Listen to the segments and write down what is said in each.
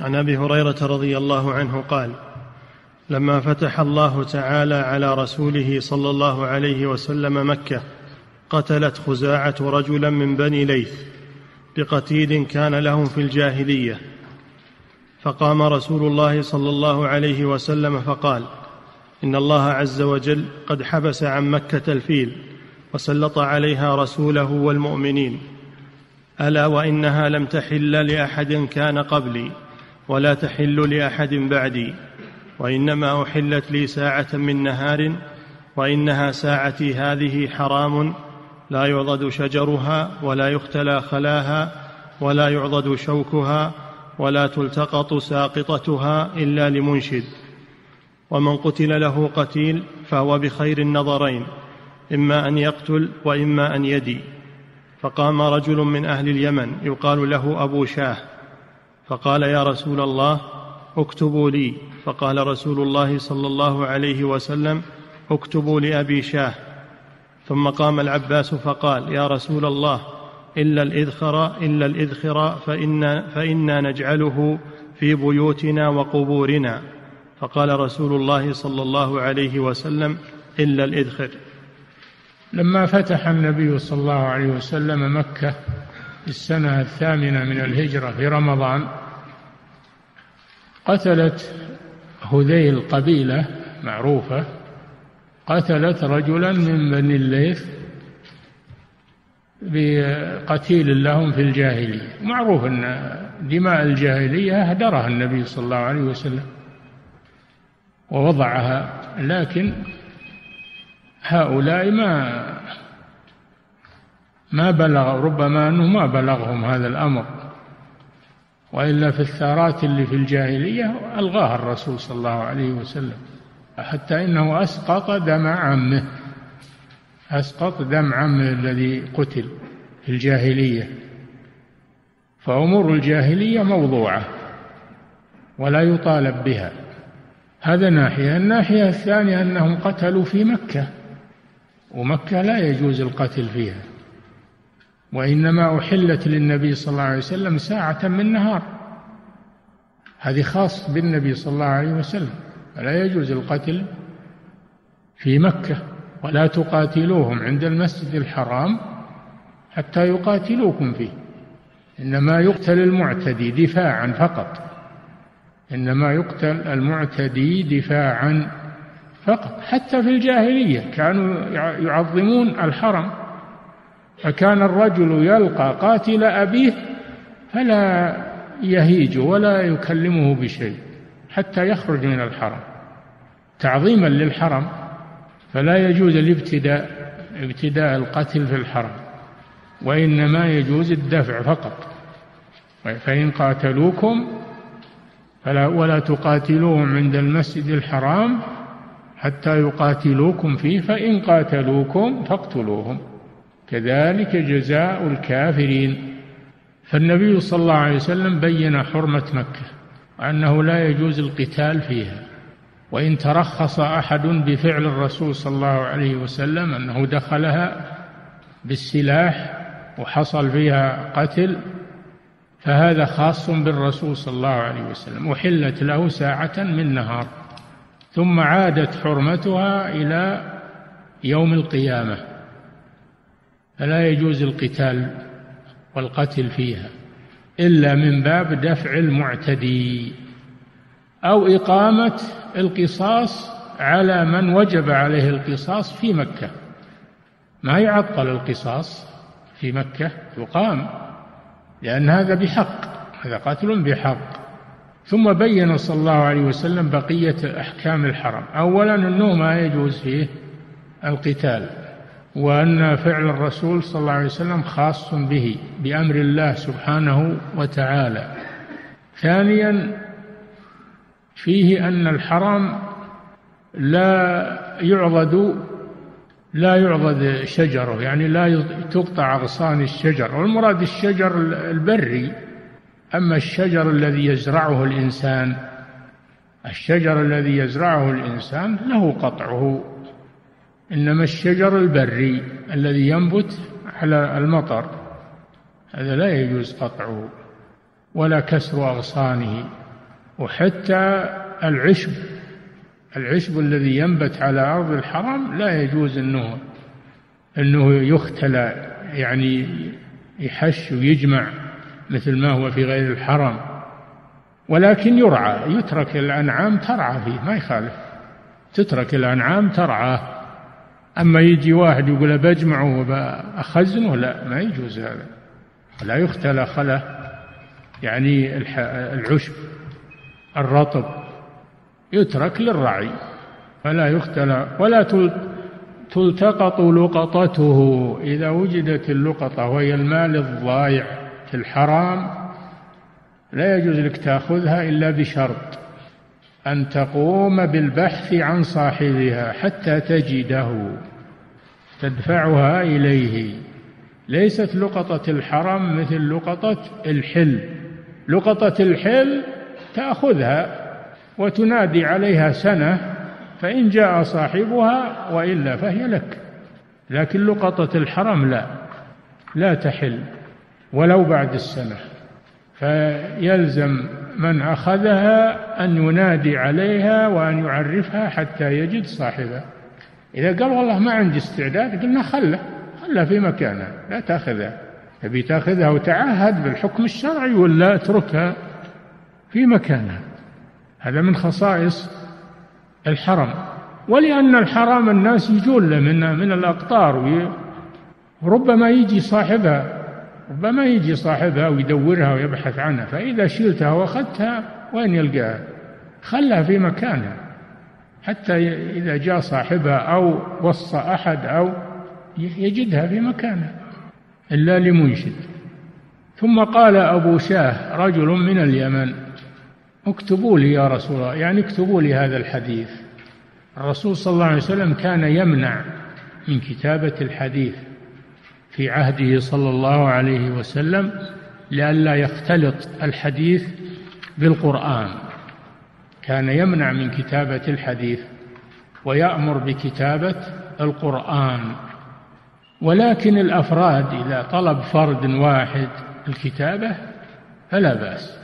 عن أبي هريرة رضي الله عنه قال لما فتح الله تعالى على رسوله صلى الله عليه وسلم مكة قتلت خزاعة رجلا من بني ليث بقتيل كان لهم في الجاهلية. فقام رسول الله صلى الله عليه وسلم فقال إن الله عز وجل قد حبس عن مكة الفيل وسلط عليها رسوله والمؤمنين. ألا وإنها لم تحل لأحد كان قبلي؟ ولا تحل لأحد بعدي وإنما أحلت لي ساعة من نهار وإنها ساعتي هذه حرام لا يعضد شجرها ولا يختلى خلاها ولا يعضد شوكها ولا تلتقط ساقطتها إلا لمنشد. ومن قتل له قتيل فهو بخير النظرين إما أن يقتل وإما أن يدي. فقام رجل من أهل اليمن يقال له أبو شاه. فقال يا رسول الله اكتبوا لي. فقال رسول الله صلى الله عليه وسلم اكتبوا لأبي شاه. ثم قام العباس فقال يا رسول الله إلا الإذخر إلا الإذخر فإنا, فإنا نجعله في بيوتنا وقبورنا. فقال رسول الله صلى الله عليه وسلم إلا الإذخر. لما فتح النبي صلى الله عليه وسلم مكة في السنة الثامنة من الهجرة في رمضان قتلت هذيل قبيلة معروفة قتلت رجلا من بني الليث بقتيل لهم في الجاهلية. معروف أن دماء الجاهلية أهدرها النبي صلى الله عليه وسلم ووضعها لكن هؤلاء ما ما بلغ ربما أنه ما بلغهم هذا الأمر. وإلا في الثارات اللي في الجاهلية ألغاها الرسول صلى الله عليه وسلم. حتى إنه أسقط دم عمه. أسقط دم عمه الذي قتل في الجاهلية. فأمور الجاهلية موضوعة ولا يطالب بها. هذا ناحية. الناحية الثانية أنهم قتلوا في مكة. ومكة لا يجوز القتل فيها. وإنما أحلت للنبي صلى الله عليه وسلم ساعة من نهار. هذه خاص بالنبي صلى الله عليه وسلم. فلا يجوز القتل في مكة ولا تقاتلوهم عند المسجد الحرام حتى يقاتلوكم فيه. إنما يقتل المعتدي دفاعا فقط. إنما يقتل المعتدي دفاعا فقط. حتى في الجاهلية كانوا يعظمون الحرم. فكان الرجل يلقى قاتل أبيه فلا يهيج ولا يكلمه بشيء حتى يخرج من الحرم. تعظيما للحرم فلا يجوز الابتداء ابتداء القتل في الحرم وإنما يجوز الدفع فقط. فإن قاتلوكم فلا ولا تقاتلوهم عند المسجد الحرام حتى يقاتلوكم فيه فإن قاتلوكم فاقتلوهم. كذلك جزاء الكافرين. فالنبي صلى الله عليه وسلم بين حرمة مكة وأنه لا يجوز القتال فيها وإن ترخص أحد بفعل الرسول صلى الله عليه وسلم أنه دخلها بالسلاح وحصل فيها قتل فهذا خاص بالرسول صلى الله عليه وسلم أحلت له ساعة من نهار ثم عادت حرمتها إلى يوم القيامة. فلا يجوز القتال والقتل فيها إلا من باب دفع المعتدي أو إقامة القصاص على من وجب عليه القصاص في مكة. ما يعطل القصاص في مكة؟ يقام لأن هذا بحق هذا قتل بحق. ثم بين صلى الله عليه وسلم بقية أحكام الحرم. أولا أنه ما يجوز فيه القتال. وأن فعل الرسول صلى الله عليه وسلم خاص به بأمر الله سبحانه وتعالى. ثانيا فيه أن الحرم لا يعضد لا يعضد شجره يعني لا تقطع أغصان الشجر. والمراد الشجر البري. أما الشجر الذي يزرعه الإنسان الشجر الذي يزرعه الإنسان له قطعه. إنما الشجر البري الذي ينبت على المطر هذا لا يجوز قطعه ولا كسر أغصانه وحتى العشب العشب الذي ينبت على أرض الحرم لا يجوز أنه أنه يختلى يعني يحش ويجمع مثل ما هو في غير الحرم. ولكن يرعى يترك الأنعام ترعى فيه ما يخالف تترك الأنعام ترعى أما يجي واحد يقول بجمعه وبأخزنه لا ما يجوز هذا. لا يختلى خله يعني العشب الرطب يترك للرعي فلا يختلى. ولا تلتقط لقطته. إذا وجدت اللقطة وهي المال الضايع في الحرام لا يجوز لك تأخذها إلا بشرط. أن تقوم بالبحث عن صاحبها حتى تجده تدفعها إليه. ليست لقطة الحرم مثل لقطة الحل. لقطة الحل تأخذها وتنادي عليها سنة فإن جاء صاحبها وإلا فهي لك. لكن لقطة الحرم لا لا تحل ولو بعد السنة. فيلزم من أخذها أن ينادي عليها وأن يعرفها حتى يجد صاحبها. إذا قال والله ما عندي استعداد قلنا خله خله في مكانها لا تأخذها تبي تأخذها وتعهد بالحكم الشرعي ولا أتركها في مكانها هذا من خصائص الحرم. ولأن الحرام الناس يجون له من من الأقطار وربما يجي صاحبها ربما يجي صاحبها ويدورها ويبحث عنها. فإذا شلتها وأخذتها وين يلقاها خلها في مكانها. حتى إذا جاء صاحبها أو وصى أحد أو يجدها في مكانها. إلا لمنشد. ثم قال أبو شاه رجل من اليمن اكتبوا لي يا رسول الله يعني اكتبوا لي هذا الحديث. الرسول صلى الله عليه وسلم كان يمنع من كتابة الحديث في عهده صلى الله عليه وسلم لئلا يختلط الحديث بالقرآن. كان يمنع من كتابة الحديث ويأمر بكتابة القرآن. ولكن الأفراد إذا طلب فرد واحد الكتابة فلا بأس.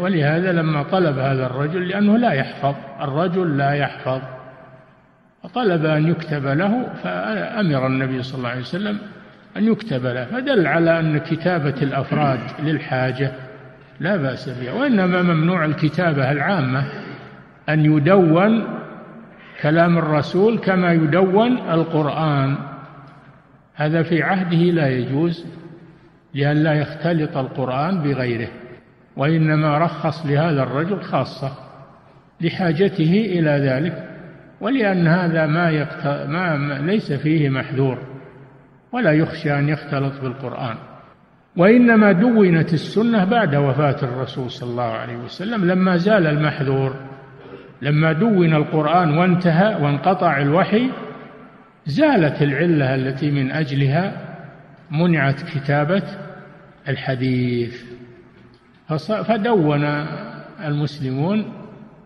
ولهذا لما طلب هذا الرجل لأنه لا يحفظ الرجل لا يحفظ. فطلب أن يكتب له فأمر النبي صلى الله عليه وسلم أن يكتب له. فدل على أن كتابة الأفراد للحاجة لا بأس بها وإنما ممنوع الكتابة العامة أن يدون كلام الرسول كما يدون القرآن. هذا في عهده لا يجوز لئلا يختلط القرآن بغيره وإنما رخص لهذا الرجل خاصة لحاجته إلى ذلك ولأن هذا ما, يقت... ما ليس فيه محذور ولا يخشى أن يختلط بالقرآن. وإنما دونت السنة بعد وفاة الرسول صلى الله عليه وسلم لما زال المحذور لما دون القرآن وانتهى وانقطع الوحي زالت العلة التي من أجلها منعت كتابة الحديث. فدون المسلمون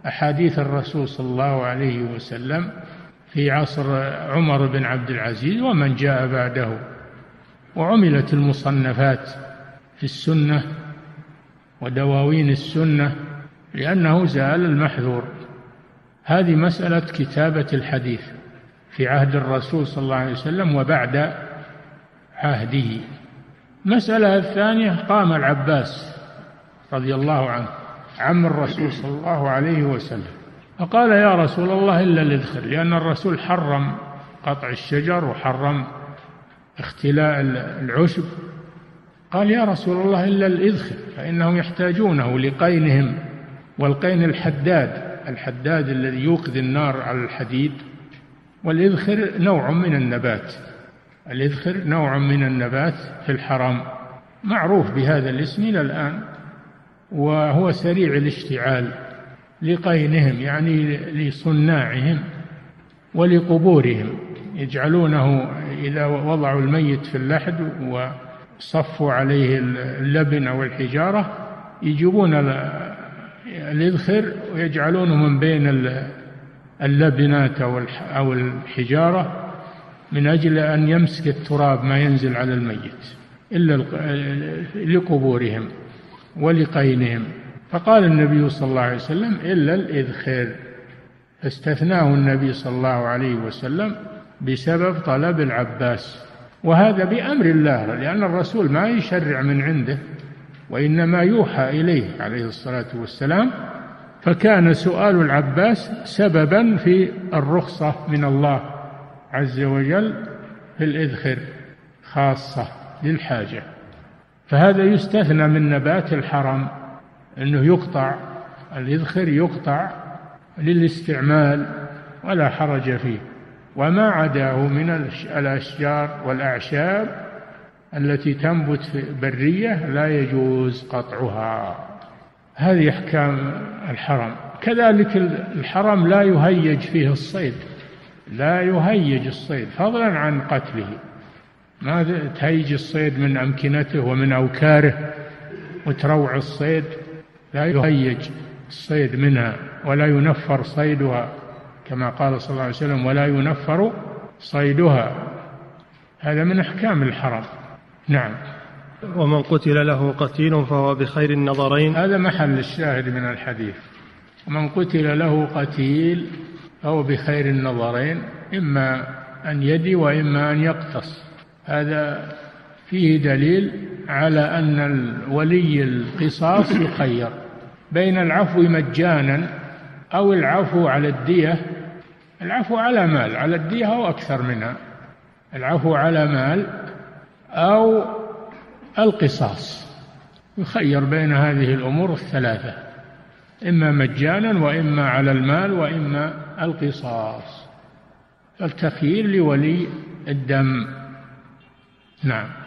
أحاديث الرسول صلى الله عليه وسلم في عصر عمر بن عبد العزيز ومن جاء بعده. وعملت المصنفات في السنة ودواوين السنة لأنه زال المحذور. هذه مسألة كتابة الحديث في عهد الرسول صلى الله عليه وسلم وبعد عهده. المسألة الثانية قام العباس رضي الله عنه عم الرسول صلى الله عليه وسلم فقال يا رسول الله إلا الإذخر لأن الرسول حرم قطع الشجر وحرم اختلاء العشب. قال يا رسول الله إلا الإذخر فإنهم يحتاجونه لقينهم والقين الحداد الحداد الذي يوقد النار على الحديد. والإذخر نوع من النبات. الإذخر نوع من النبات في الحرم معروف بهذا الاسم إلى الآن وهو سريع الاشتعال لقينهم يعني لصناعهم ولقبورهم. يجعلونه إذا وضعوا الميت في اللحد وصفوا عليه اللبن أو الحجارة يجيبون الإذخر ويجعلونه من بين اللبنات أو الحجارة من أجل أن يمسك التراب ما ينزل على الميت إلا لقبورهم ولقينهم. فقال النبي صلى الله عليه وسلم إلا الإذخر. فاستثناه النبي صلى الله عليه وسلم بسبب طلب العباس. وهذا بأمر الله لأن الرسول ما يشرع من عنده وإنما يوحى إليه عليه الصلاة والسلام فكان سؤال العباس سببا في الرخصة من الله عز وجل في الإذخر خاصة للحاجة. فهذا يستثنى من نبات الحرم أنه يقطع الإذخر يقطع للاستعمال ولا حرج فيه. وما عداه من الأشجار والأعشاب التي تنبت في برية لا يجوز قطعها. هذه أحكام الحرم. كذلك الحرم لا يهيج فيه الصيد. لا يهيج الصيد فضلا عن قتله. ما تهيج الصيد من أمكنته ومن أوكاره وتروع الصيد. لا يهيج الصيد منها ولا ينفر صيدها. كما قال صلى الله عليه وسلم ولا ينفر صيدها. هذا من أحكام الحرم نعم. ومن قتل له قتيل فهو بخير النظرين. هذا محل الشاهد من الحديث. ومن قتل له قتيل فهو بخير النظرين إما أن يدي وإما أن يقتص. هذا فيه دليل على أن ولي القصاص يخير. بين العفو مجانا أو العفو على الدية العفو على مال على الدية أو أكثر منها. العفو على مال أو القصاص. يخير بين هذه الأمور الثلاثة إما مجانا وإما على المال وإما القصاص. التخيير لولي الدم. نعم.